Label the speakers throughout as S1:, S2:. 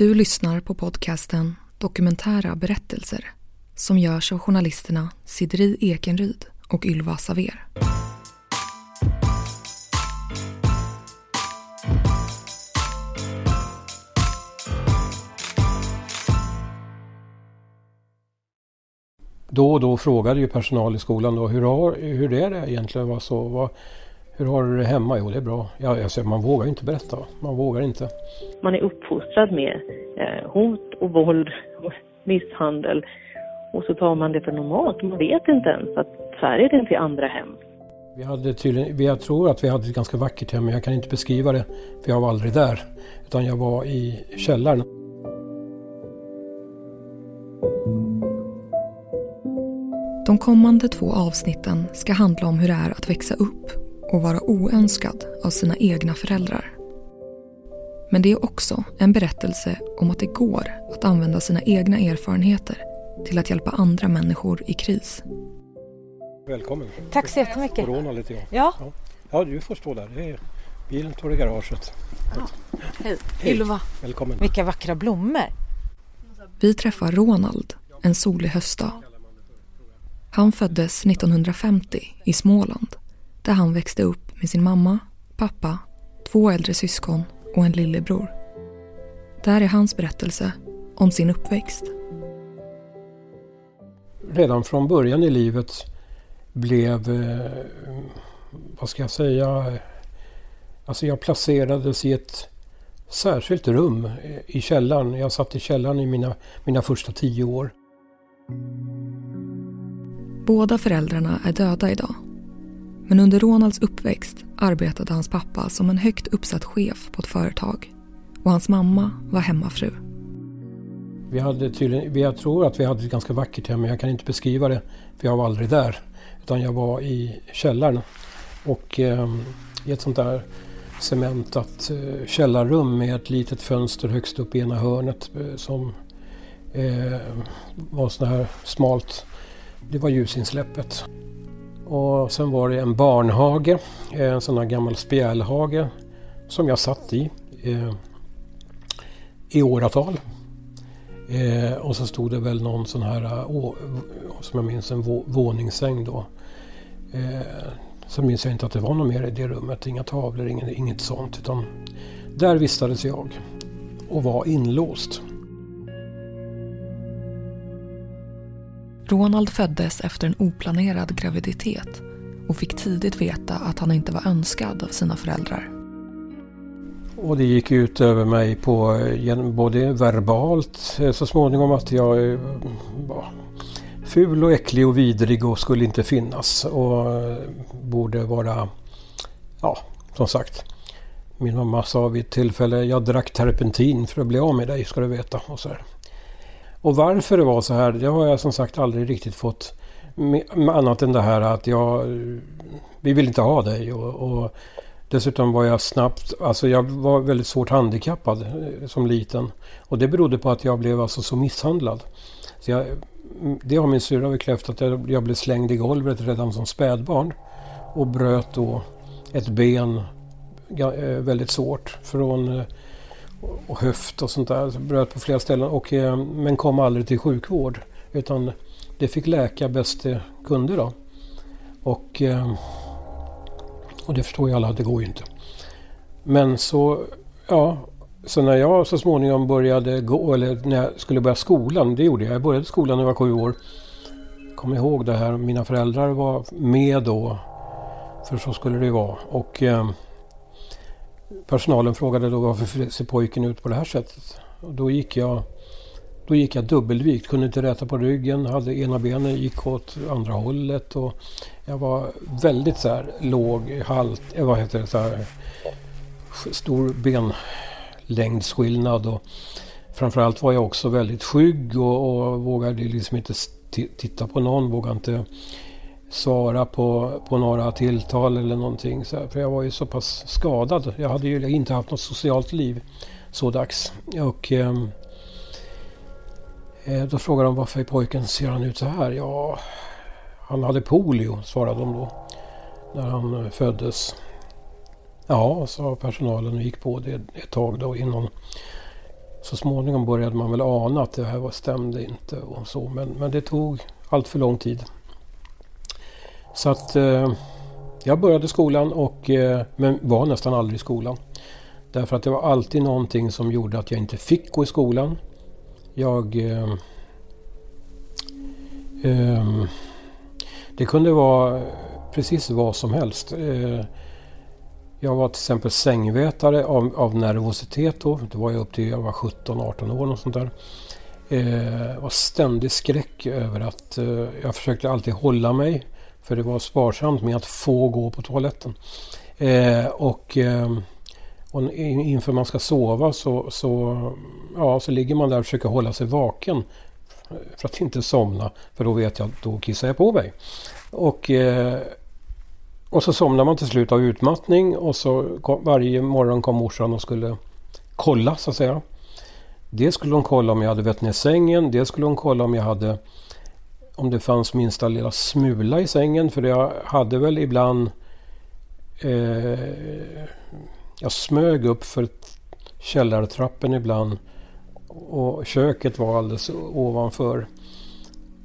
S1: Du lyssnar på podcasten Dokumentära berättelser som görs av journalisterna Sidri Ekenryd och Ylva Saver.
S2: Då och då frågade ju personal i skolan då, hur, har, hur är det egentligen? Vad så, vad, hur har du det hemma? Jo, det är bra. Ja, alltså, man vågar inte berätta. Man vågar inte.
S3: Man är uppfostrad med eh, hot och våld och misshandel. Och så tar man det för normalt. Man vet inte ens att så här är det inte i andra hem.
S2: Vi hade tydligen, jag tror att vi hade ett ganska vackert hem, men jag kan inte beskriva det för jag var aldrig där. Utan jag var i källaren.
S1: De kommande två avsnitten ska handla om hur det är att växa upp och vara oönskad av sina egna föräldrar. Men det är också en berättelse om att det går att använda sina egna erfarenheter till att hjälpa andra människor i kris.
S2: Välkommen.
S4: Tack så jättemycket.
S2: Corona lite grann.
S4: Ja.
S2: ja. Ja, du får stå där. Är, bilen står i garaget.
S4: Hej.
S2: Hej.
S4: Ylva.
S2: Välkommen.
S4: Vilka vackra blommor.
S1: Vi träffar Ronald en solig höstdag. Han föddes 1950 i Småland där han växte upp med sin mamma, pappa, två äldre syskon och en lillebror. Där är hans berättelse om sin uppväxt.
S2: Redan från början i livet blev, eh, vad ska jag säga, alltså jag placerades i ett särskilt rum i källaren. Jag satt i källaren i mina, mina första tio år.
S1: Båda föräldrarna är döda idag. Men under Ronalds uppväxt arbetade hans pappa som en högt uppsatt chef på ett företag och hans mamma var hemmafru.
S2: Vi hade tydligen, jag tror att vi hade ett ganska vackert hem, men jag kan inte beskriva det för jag var aldrig där. Utan jag var i källaren och eh, i ett sånt där cementat eh, källarrum med ett litet fönster högst upp i ena hörnet eh, som eh, var så här smalt. Det var ljusinsläppet. Och sen var det en barnhage, eh, en sån här gammal spjälhage som jag satt i eh, i åratal. Eh, och så stod det väl någon sån här, eh, å, som jag minns, en vå, våningssäng då. Eh, så minns jag inte att det var något mer i det rummet, inga tavlor, inget, inget sånt. Utan där vistades jag och var inlåst.
S1: Ronald föddes efter en oplanerad graviditet och fick tidigt veta att han inte var önskad av sina föräldrar.
S2: Och det gick ut över mig på både verbalt eh, så småningom att jag eh, var ful och äcklig och vidrig och skulle inte finnas och eh, borde vara, ja som sagt. Min mamma sa vid ett tillfälle, jag drack terpentin för att bli av med dig ska du veta. Och, så här och varför det var så här, det har jag som sagt aldrig riktigt fått annat än det här att jag, vi vill inte ha dig och, och Dessutom var jag snabbt, alltså jag var väldigt svårt handikappad eh, som liten. Och det berodde på att jag blev alltså så misshandlad. Så jag, mm, det har min syrra bekräftat. Jag, jag blev slängd i golvet redan som spädbarn. Och bröt då ett ben eh, väldigt svårt. Från eh, och höft och sånt där. Så bröt på flera ställen. Och, eh, men kom aldrig till sjukvård. Utan det fick läka bäst det kunde då. Och eh, och det förstår ju alla att det går ju inte. Men så, ja, så när jag så småningom började gå, eller när jag skulle börja skolan, det gjorde jag. Jag började skolan när jag var sju år. Kom ihåg det här, mina föräldrar var med då. För så skulle det ju vara. Och eh, personalen frågade då varför ser pojken ut på det här sättet? Och då gick jag då gick jag dubbelvikt, kunde inte räta på ryggen, hade ena benet gick åt andra hållet och jag var väldigt så här låg, halt, eh, vad heter det, så här, stor benlängdsskillnad och framförallt var jag också väldigt skygg och, och vågade liksom inte titta på någon, vågade inte svara på, på några tilltal eller någonting. Så här, för jag var ju så pass skadad. Jag hade ju inte haft något socialt liv så dags. Och, ehm, eh, då frågade de varför pojken ser han ut så här? Ja, han hade polio, svarade de då. När han eh, föddes. Ja, sa personalen och gick på det ett tag då innan så småningom började man väl ana att det här var, stämde inte och så. Men, men det tog allt för lång tid. Så att eh, jag började skolan och, eh, men var nästan aldrig i skolan. Därför att det var alltid någonting som gjorde att jag inte fick gå i skolan. Jag... Eh, eh, det kunde vara precis vad som helst. Eh, jag var till exempel sängvätare av, av nervositet då. Det var jag upp till jag var 17-18 år. Och sånt där. Eh, var ständig skräck över att eh, jag försökte alltid hålla mig. För det var sparsamt med att få gå på toaletten. Eh, och, eh, och inför man ska sova så, så, ja, så ligger man där och försöker hålla sig vaken. För att inte somna. För då vet jag att då kissar jag på mig. Och eh, och så somnar man till slut av utmattning och så kom, varje morgon kom morsan och skulle kolla så att säga. Dels skulle hon kolla om jag hade vett ner sängen. Dels skulle hon kolla om jag hade om det fanns minsta lilla smula i sängen. För jag hade väl ibland eh, jag smög upp för källartrappen ibland. Och köket var alldeles ovanför.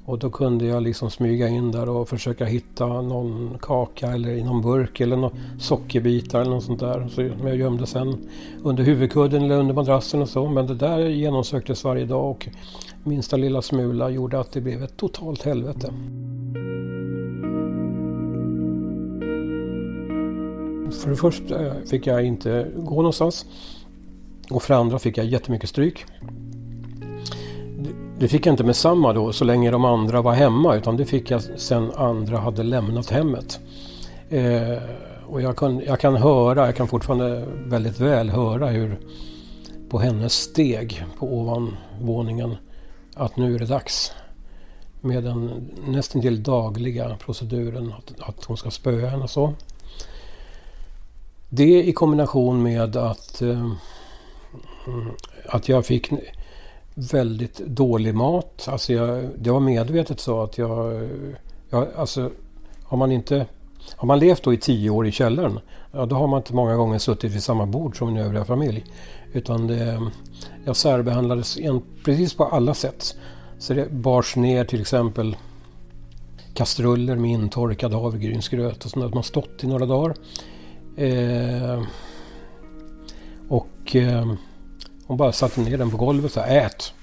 S2: Och då kunde jag liksom smyga in där och försöka hitta någon kaka eller i någon burk eller någon sockerbitar eller något sånt där. Så jag gömde sen under huvudkudden eller under madrassen och så. Men det där genomsöktes varje dag och minsta lilla smula gjorde att det blev ett totalt helvete. För det första fick jag inte gå någonstans. Och för det andra fick jag jättemycket stryk. Det fick jag inte med samma då så länge de andra var hemma utan det fick jag sen andra hade lämnat hemmet. Eh, och jag kan, jag kan höra, jag kan fortfarande väldigt väl höra hur på hennes steg på ovanvåningen att nu är det dags. Med den nästan till dagliga proceduren att, att hon ska spöa henne så. Det i kombination med att, eh, att jag fick väldigt dålig mat. Alltså jag, det var medvetet så att jag, jag... Alltså, har man inte... Har man levt då i tio år i källaren, ja, då har man inte många gånger suttit vid samma bord som min övriga familj. Utan det, jag särbehandlades en, precis på alla sätt. Så det bars ner till exempel kastruller med intorkad havregrynsgröt och sånt där. Man stått i några dagar. Eh, och eh, hon bara satte ner den på golvet och sa ät.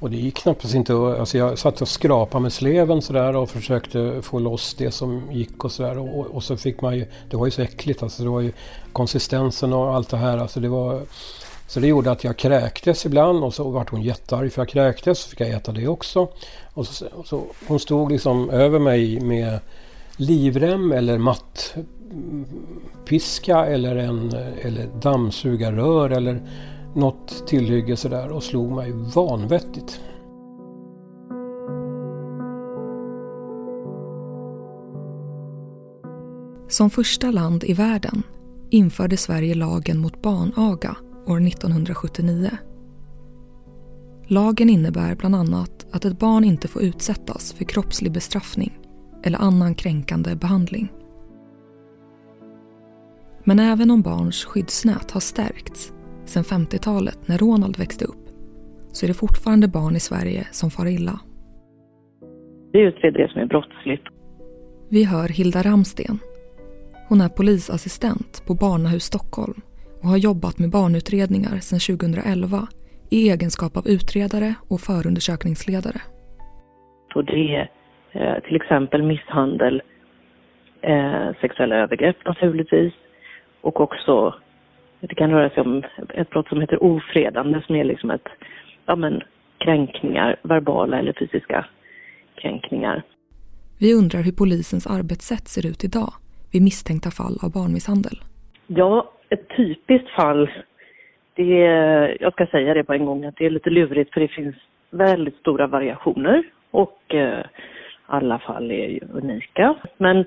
S2: Och det gick knappast inte alltså Jag satt och skrapade med sleven sådär och försökte få loss det som gick och sådär. Och, och, så fick man ju, det var ju så äckligt alltså. Det var ju konsistensen och allt det här. Alltså det var, så det gjorde att jag kräktes ibland och så vart hon jättearg för jag kräktes. Så fick jag äta det också. Och så, och så, hon stod liksom över mig med livrem eller mattpiska eller, en, eller dammsugarrör eller något tillhygge sådär och slog mig vanvettigt.
S1: Som första land i världen införde Sverige lagen mot barnaga år 1979. Lagen innebär bland annat att ett barn inte får utsättas för kroppslig bestraffning eller annan kränkande behandling. Men även om barns skyddsnät har stärkts sedan 50-talet när Ronald växte upp så är det fortfarande barn i Sverige som far illa.
S3: Vi utreder det som är brottsligt.
S1: Vi hör Hilda Ramsten. Hon är polisassistent på Barnahus Stockholm och har jobbat med barnutredningar sedan 2011 i egenskap av utredare och förundersökningsledare.
S3: Och det är eh, till exempel misshandel, eh, sexuella övergrepp naturligtvis och också det kan röra sig om ett brott som heter ofredande som är liksom ett, ja men kränkningar, verbala eller fysiska kränkningar.
S1: Vi undrar hur polisens arbetssätt ser ut idag vid misstänkta fall av barnmisshandel.
S3: Ja, ett typiskt fall, det är, jag ska säga det på en gång, att det är lite lurigt för det finns väldigt stora variationer och eh, alla fall är ju unika. Men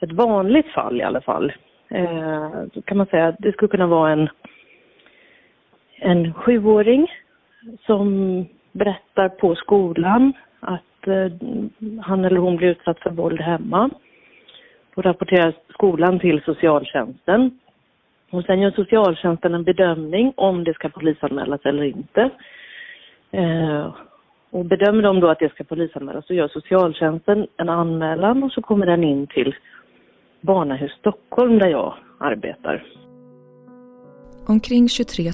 S3: ett vanligt fall i alla fall, Eh, så kan man säga att det skulle kunna vara en, en sjuåring som berättar på skolan att eh, han eller hon blir utsatt för våld hemma. Då rapporterar skolan till socialtjänsten. Och sen gör socialtjänsten en bedömning om det ska polisanmälas eller inte. Eh, och bedömer de då att det ska polisanmälas så gör socialtjänsten en anmälan och så kommer den in till Barnahus Stockholm där jag arbetar.
S1: Omkring 23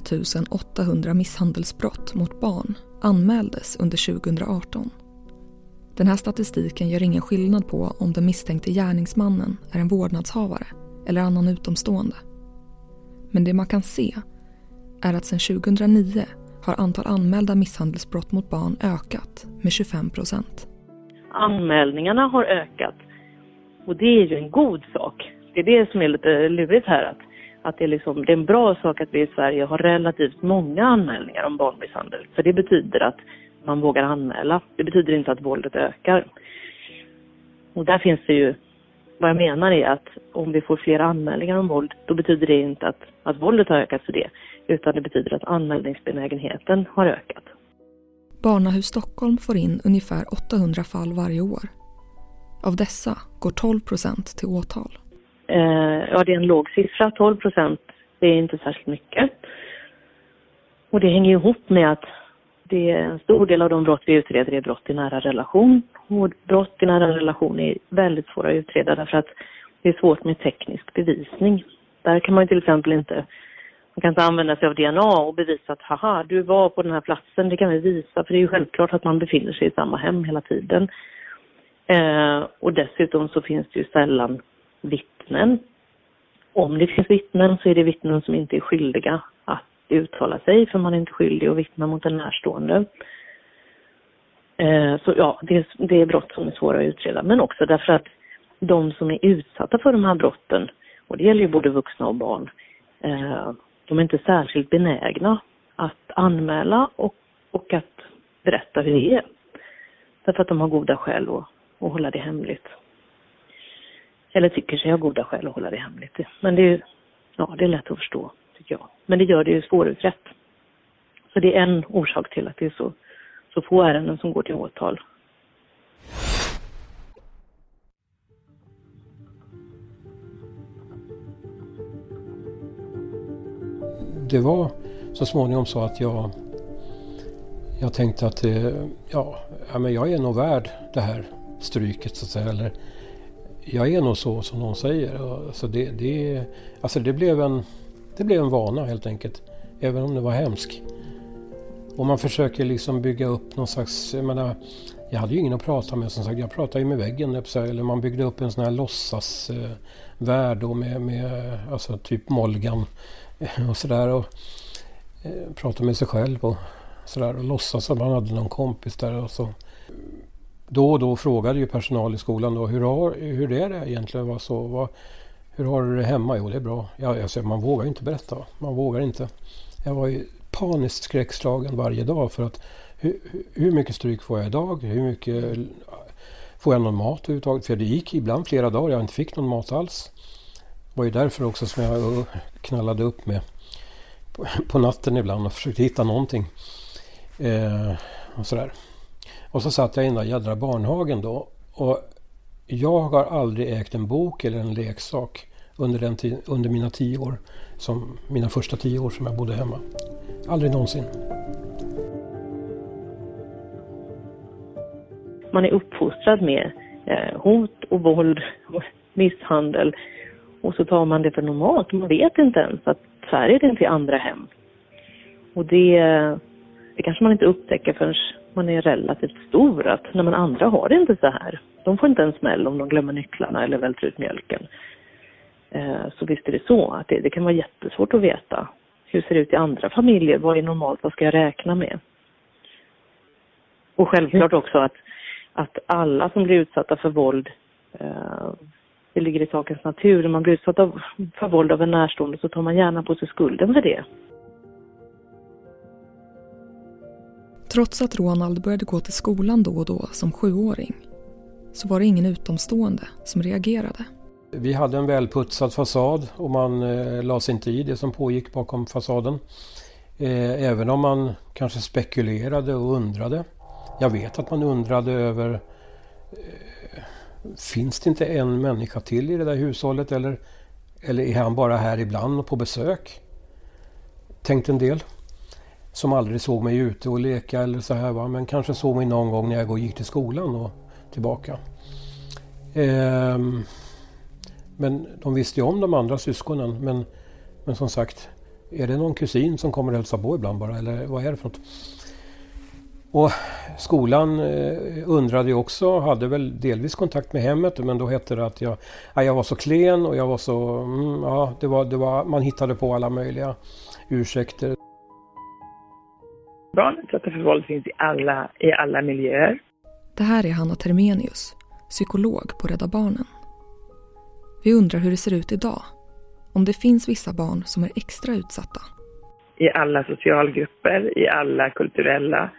S1: 800 misshandelsbrott mot barn anmäldes under 2018. Den här statistiken gör ingen skillnad på om den misstänkte gärningsmannen är en vårdnadshavare eller annan utomstående. Men det man kan se är att sedan 2009 har antal anmälda misshandelsbrott mot barn ökat med 25 procent.
S3: Anmälningarna har ökat och det är ju en god sak. Det är det som är lite lurigt här. Att, att det, är liksom, det är en bra sak att vi i Sverige har relativt många anmälningar om barnmisshandel. För det betyder att man vågar anmäla. Det betyder inte att våldet ökar. Och där finns det ju, vad jag menar är att om vi får fler anmälningar om våld, då betyder det inte att, att våldet har ökat för det, utan det betyder att anmälningsbenägenheten har ökat.
S1: Barnahus Stockholm får in ungefär 800 fall varje år. Av dessa går 12 procent till åtal.
S3: Eh, ja, det är en låg siffra. 12 procent, det är inte särskilt mycket. Och det hänger ihop med att det är en stor del av de brott vi utreder är brott i nära relation. Och brott i nära relation är väldigt svåra att utreda därför att det är svårt med teknisk bevisning. Där kan man till exempel inte, man kan inte använda sig av DNA och bevisa att haha, du var på den här platsen, det kan vi visa för det är ju självklart att man befinner sig i samma hem hela tiden. Eh, och dessutom så finns det ju sällan vittnen. Om det finns vittnen så är det vittnen som inte är skyldiga att uttala sig för man är inte skyldig att vittna mot en närstående. Eh, så ja, det, det är brott som är svåra att utreda men också därför att de som är utsatta för de här brotten, och det gäller ju både vuxna och barn, eh, de är inte särskilt benägna att anmäla och, och att berätta hur det är. Därför att de har goda skäl att, och hålla det hemligt. Eller tycker sig ha goda skäl att hålla det hemligt. Men det är, ja, det är lätt att förstå, tycker jag. Men det gör det ju svårutrett. Så det är en orsak till att det är så, så få ärenden som går till åtal.
S2: Det var så småningom så att jag, jag tänkte att eh, ja, ja, men jag är nog värd det här stryket så att säga. Eller, jag är nog så som någon säger. Alltså det, det, alltså det, blev en, det blev en vana helt enkelt. Även om det var hemskt. Och man försöker liksom bygga upp någon slags, jag menar, jag hade ju ingen att prata med som sagt. Jag pratade ju med väggen. Eller man byggde upp en sån här låtsasvärld eh, med, med alltså typ Molgan och sådär. Och eh, pratade med sig själv och sådär. Och låtsas att man hade någon kompis där. Och så då och då frågade ju personal i skolan då hur, har, hur är det egentligen? Vad så, vad, hur har du det hemma? Jo, det är bra. Ja, alltså, man vågar ju inte berätta. Man vågar inte. Jag var ju paniskt skräckslagen varje dag för att hur, hur mycket stryk får jag idag? Hur mycket får jag någon mat överhuvudtaget? För det gick ibland flera dagar jag inte fick någon mat alls. Det var ju därför också som jag uh, knallade upp med på, på natten ibland och försökte hitta någonting. Eh, och sådär. Och så satt jag i den där jädra barnhagen då. Och jag har aldrig ägt en bok eller en leksak under, den under mina tio år. Som, mina första tio år som jag bodde hemma. Aldrig någonsin.
S3: Man är uppfostrad med eh, hot och våld och misshandel. Och så tar man det för normalt. Man vet inte ens att så här är det inte i andra hem. Och det, det kanske man inte upptäcker förrän man är relativt stor att när man andra har det inte så här. De får inte en smäll om de glömmer nycklarna eller välter ut mjölken. Eh, så visst är det så att det, det kan vara jättesvårt att veta. Hur ser det ut i andra familjer? Vad är normalt? Vad ska jag räkna med? Och självklart också att, att alla som blir utsatta för våld, eh, det ligger i sakens natur, när man blir utsatt för våld av en närstående så tar man gärna på sig skulden för det.
S1: Trots att Ronald började gå till skolan då och då som sjuåring så var det ingen utomstående som reagerade.
S2: Vi hade en välputsad fasad och man eh, la sig inte i det som pågick bakom fasaden. Eh, även om man kanske spekulerade och undrade. Jag vet att man undrade över eh, Finns det inte en människa till i det där hushållet eller Eller är han bara här ibland och på besök? Tänkte en del. Som aldrig såg mig ute och leka eller så här va. Men kanske såg mig någon gång när jag gick till skolan och tillbaka. Ehm, men de visste ju om de andra syskonen. Men, men som sagt, är det någon kusin som kommer och hälsar på ibland bara? Eller vad är det för något? Och skolan eh, undrade ju också, hade väl delvis kontakt med hemmet men då hette det att jag, jag var så klen och jag var så... Mm, ja, det var, det var, man hittade på alla möjliga ursäkter.
S5: Barn utsatta för våld finns i alla, i alla miljöer.
S1: Det här är Hanna Termenius, psykolog på Rädda Barnen. Vi undrar hur det ser ut idag. Om det finns vissa barn som är extra utsatta.
S5: I alla socialgrupper, i alla kulturella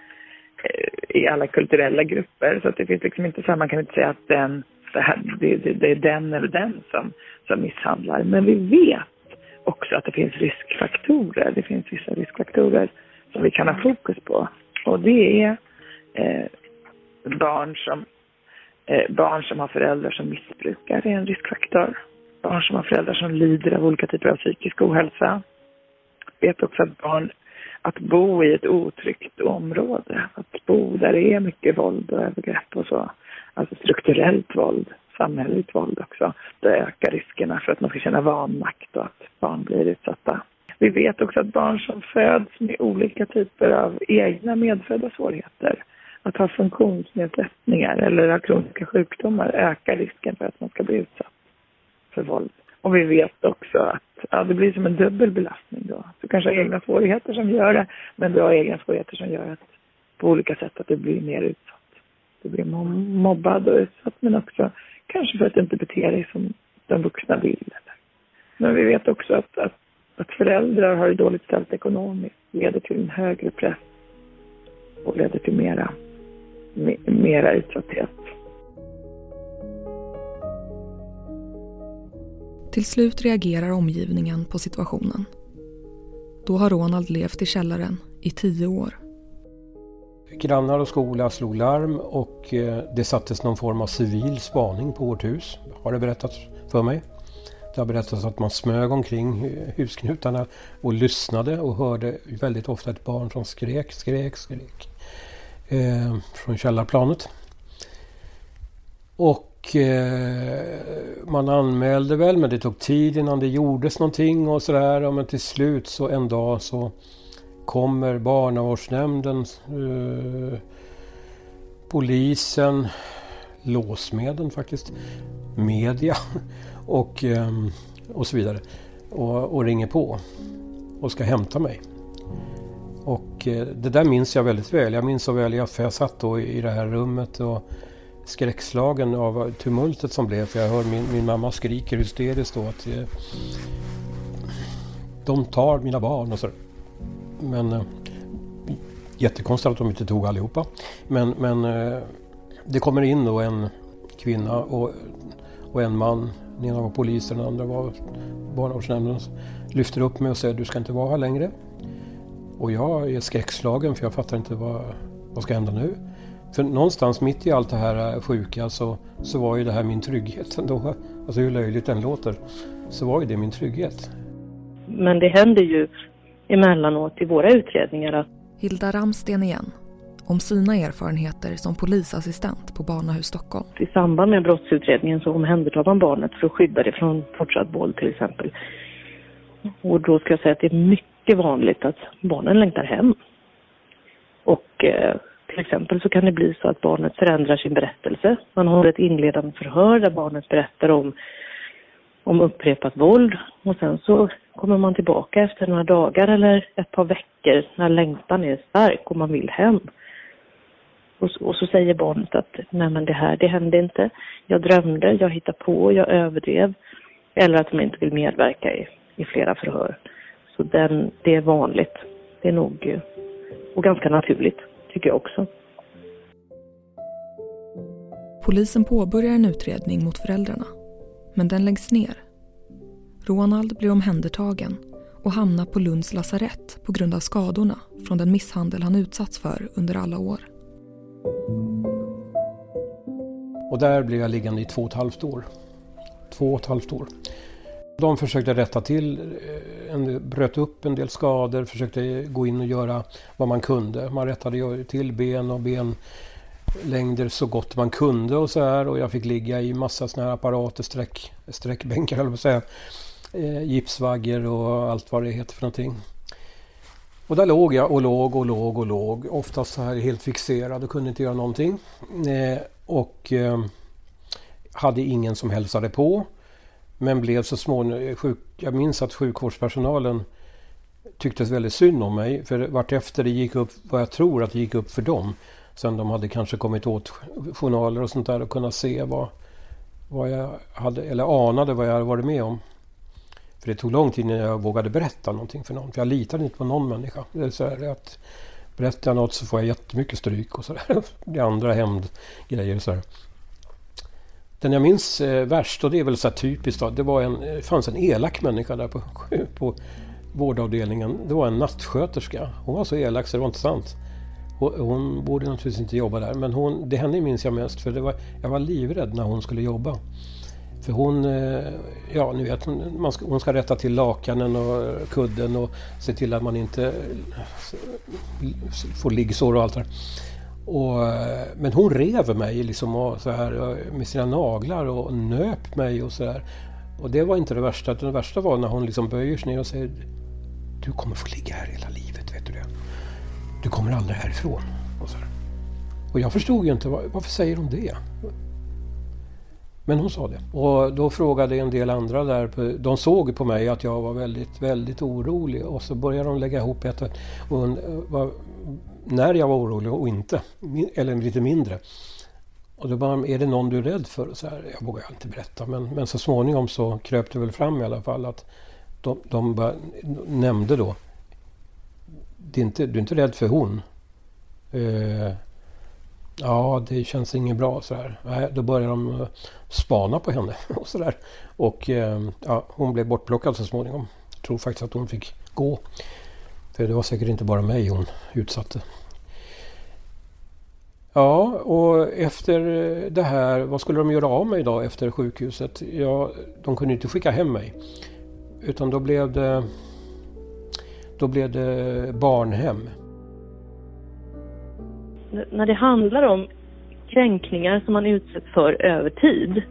S5: Eh, i alla kulturella grupper. Så att det finns liksom inte så man kan inte säga att den, det, här, det, det, det, är den eller den som, som misshandlar. Men vi vet också att det finns riskfaktorer. Det finns vissa riskfaktorer som vi kan ha fokus på. Och det är eh, barn, som, eh, barn som har föräldrar som missbrukar är en riskfaktor. Barn som har föräldrar som lider av olika typer av psykisk ohälsa. Vi vet också att barn att bo i ett otryggt område. Att bo där det är mycket våld och övergrepp och så. Alltså strukturellt våld, samhälleligt våld också. Det ökar riskerna för att man ska känna vanmakt och att barn blir utsatta. Vi vet också att barn som föds med olika typer av egna medfödda svårigheter, att ha funktionsnedsättningar eller ha kroniska sjukdomar ökar risken för att man ska bli utsatt för våld. Och vi vet också att ja, det blir som en dubbel belastning då. Du kanske har egna svårigheter som gör det, men du har egna svårigheter som gör att på olika sätt att du blir mer utsatt. Du blir mobbad och utsatt, men också kanske för att du inte beter dig som de vuxna vill. Men vi vet också att, att, att föräldrar har det dåligt ställt ekonomiskt leder till en högre press och leder till mera, mera utsatthet.
S1: Till slut reagerar omgivningen på situationen. Då har Ronald levt i källaren i tio år.
S2: Grannar och skola slog larm och eh, det sattes någon form av civil spaning på vårt hus, har det berättats för mig. Det har berättats att man smög omkring husknutarna och lyssnade och hörde väldigt ofta ett barn som skrek, skrek, skrek eh, från källarplanet. Och eh, man anmälde väl men det tog tid innan det gjordes någonting och sådär. Men till slut så en dag så kommer barnavårdsnämnden, eh, polisen, låsmedlen faktiskt, media och, ehm, och så vidare. Och, och, ringer på och ska hämta mig. Och eh, det där minns jag väldigt väl. Jag minns så väl, för jag satt då i det här rummet och skräckslagen av tumultet som blev. För jag hör min, min mamma skriker hysteriskt då att eh, de tar mina barn och så. Men eh, jättekonstigt att de inte tog allihopa. Men, men det kommer in då en kvinna och, och en man. Den ena var polisen, den andra var barnavårdsnämnden. Lyfter upp mig och säger du ska inte vara här längre. Och jag är skräckslagen för jag fattar inte vad, vad ska hända nu. För någonstans mitt i allt det här sjuka så, så var ju det här min trygghet ändå. Alltså hur löjligt den låter, så var ju det min trygghet.
S3: Men det händer ju emellanåt i våra utredningar att...
S1: Hilda Ramsten igen, om sina erfarenheter som polisassistent på Barnahus Stockholm.
S3: I samband med brottsutredningen så omhändertar man barnet för att skydda det från fortsatt våld till exempel. Och då ska jag säga att det är mycket vanligt att barnen längtar hem. Och eh, till exempel så kan det bli så att barnet förändrar sin berättelse. Man har ett inledande förhör där barnet berättar om, om upprepat våld och sen så kommer man tillbaka efter några dagar eller ett par veckor när längtan är stark och man vill hem. Och så, och så säger barnet att nej men det här, det hände inte. Jag drömde, jag hittade på, jag överdrev. Eller att de inte vill medverka i, i flera förhör. Så den, det är vanligt. Det är nog eh, och ganska naturligt tycker jag också.
S1: Polisen påbörjar en utredning mot föräldrarna, men den läggs ner. Ronald blir omhändertagen och hamnar på Lunds lasarett på grund av skadorna från den misshandel han utsatts för under alla år.
S2: Och där blev jag liggande i två och ett halvt år. Två och ett halvt år. De försökte rätta till, eh, en, bröt upp en del skador, försökte gå in och göra vad man kunde. Man rättade till ben och benlängder så gott man kunde och så här. Och jag fick ligga i massa sådana här apparater, sträck, sträckbänkar höll jag på att säga. Eh, Gipsvagger och allt vad det heter för någonting. Och där låg jag och låg och låg och låg. Oftast så här helt fixerad och kunde inte göra någonting. Eh, och eh, hade ingen som hälsade på. Men blev så småningom eh, sjuk. Jag minns att sjukvårdspersonalen tyckte väldigt synd om mig. För vartefter det gick upp, vad jag tror att det gick upp för dem. Sen de hade kanske kommit åt journaler och sånt där och kunnat se vad, vad jag hade, eller anade vad jag hade varit med om. För det tog lång tid innan jag vågade berätta någonting för någon. För jag litade inte på någon människa. Det är så här att berättar jag något så får jag jättemycket stryk och sådär. Det är andra hämndgrejer. och sådär. Den jag minns eh, värst, och det är väl så typiskt, då, det var en, det fanns en elak människa där på, på vårdavdelningen. Det var en nattsköterska. Hon var så elak så det var inte sant. Hon, hon borde naturligtvis inte jobba där, men hon, det henne minns jag mest för det var, jag var livrädd när hon skulle jobba. För hon, eh, ja ni vet, man ska, hon ska rätta till lakanen och kudden och se till att man inte eh, får liggsår och allt det där. Och, eh, men hon rev mig liksom och så här, med sina naglar och nöp mig och så där. Och det var inte det värsta. Det värsta var när hon liksom böjer sig ner och säger Du kommer få ligga här hela livet, vet du det? Du kommer aldrig härifrån. Och, så här. och jag förstod ju inte, varför säger hon det? Men hon sa det. Och då frågade en del andra där, de såg på mig att jag var väldigt, väldigt orolig och så började de lägga ihop ett och eh, var, när jag var orolig och inte, eller lite mindre. Och då bara, är det någon du är rädd för? Så här, jag vågar inte berätta men, men så småningom så kröp det väl fram i alla fall att de, de bara, nämnde då det är inte, du är inte rädd för hon? Eh, Ja, det känns inget bra sådär. Nej, då började de eh, spana på henne och sådär. Och ehm, ja, hon blev bortplockad så småningom. Jag tror faktiskt att hon fick gå. För det var säkert inte bara mig hon utsatte. Ja, och efter det här, vad skulle de göra av mig då efter sjukhuset? Ja, de kunde inte skicka hem mig. Utan då blev det, då blev det barnhem
S3: när det handlar om kränkningar som man utsätts för över tid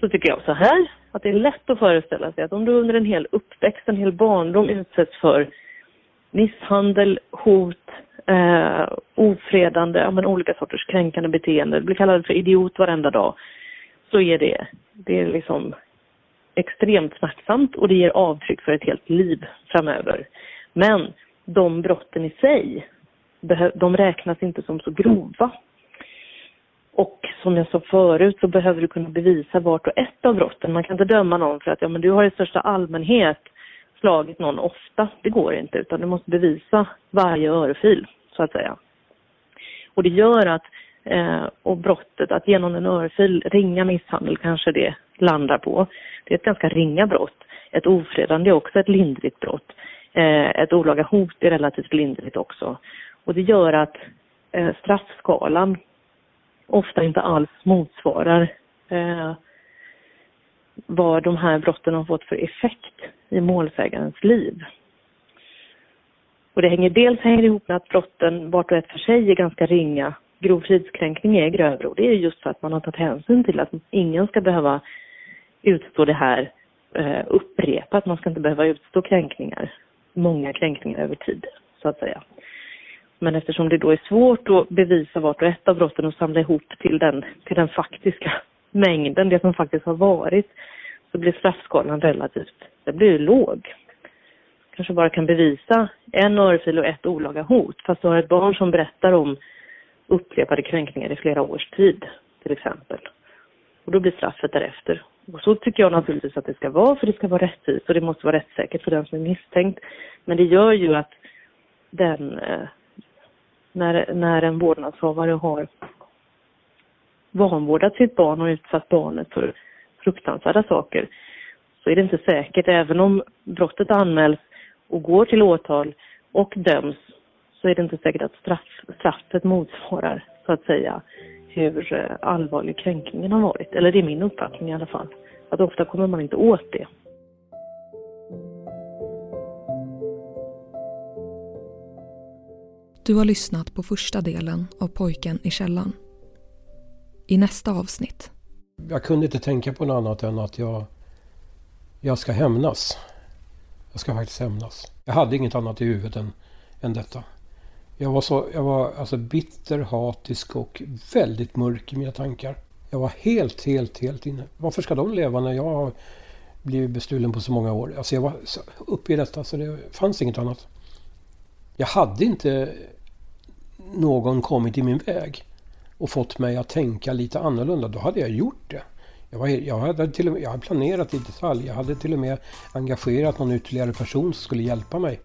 S3: så tycker jag så här att det är lätt att föreställa sig att om du under en hel uppväxt, en hel barndom utsätts för misshandel, hot, eh, ofredande, ja, men olika sorters kränkande beteende, blir kallad för idiot varenda dag, så är det, det är liksom extremt smärtsamt och det ger avtryck för ett helt liv framöver. Men de brotten i sig de räknas inte som så grova. Och som jag sa förut så behöver du kunna bevisa vart och ett av brotten. Man kan inte döma någon för att ja, men du har i största allmänhet slagit någon ofta. Det går inte utan du måste bevisa varje örfil så att säga. Och det gör att, eh, och brottet att genom en örfil, ringa misshandel kanske det landar på. Det är ett ganska ringa brott. Ett ofredande är också ett lindrigt brott. Eh, ett olaga hot är relativt lindrigt också. Och det gör att eh, straffskalan ofta inte alls motsvarar eh, vad de här brotten har fått för effekt i målsägarens liv. Och det hänger dels hänger ihop med att brotten vart och ett för sig är ganska ringa. Grov fridskränkning är grövre och det är just för att man har tagit hänsyn till att ingen ska behöva utstå det här eh, upprepat. Man ska inte behöva utstå kränkningar, många kränkningar över tid så att säga. Men eftersom det då är svårt att bevisa vart och ett av brotten och samla ihop till den, till den faktiska mängden, det som faktiskt har varit, så blir straffskalan relativt, det blir låg. Kanske bara kan bevisa en örfil och ett olaga hot, fast du har ett barn som berättar om upprepade kränkningar i flera års tid, till exempel. Och då blir straffet därefter. Och så tycker jag naturligtvis att det ska vara, för det ska vara rättvist och det måste vara rättssäkert för den som är misstänkt. Men det gör ju att den eh, när, när en vårdnadshavare har vanvårdat sitt barn och utsatt barnet för fruktansvärda saker så är det inte säkert, även om brottet anmäls och går till åtal och döms, så är det inte säkert att straff, straffet motsvarar, så att säga, hur eh, allvarlig kränkningen har varit. Eller det är min uppfattning i alla fall. Att ofta kommer man inte åt det.
S1: Du har lyssnat på första delen av Pojken i källan. I nästa avsnitt.
S2: Jag kunde inte tänka på något annat än att jag, jag ska hämnas. Jag ska faktiskt hämnas. Jag hade inget annat i huvudet än, än detta. Jag var, så, jag var alltså bitter, hatisk och väldigt mörk i mina tankar. Jag var helt, helt, helt inne. Varför ska de leva när jag har blivit bestulen på så många år? Alltså jag var uppe i detta så det fanns inget annat. Jag hade inte någon kommit i min väg och fått mig att tänka lite annorlunda, då hade jag gjort det. Jag, var, jag, hade till och med, jag hade planerat i detalj. Jag hade till och med engagerat någon ytterligare person som skulle hjälpa mig.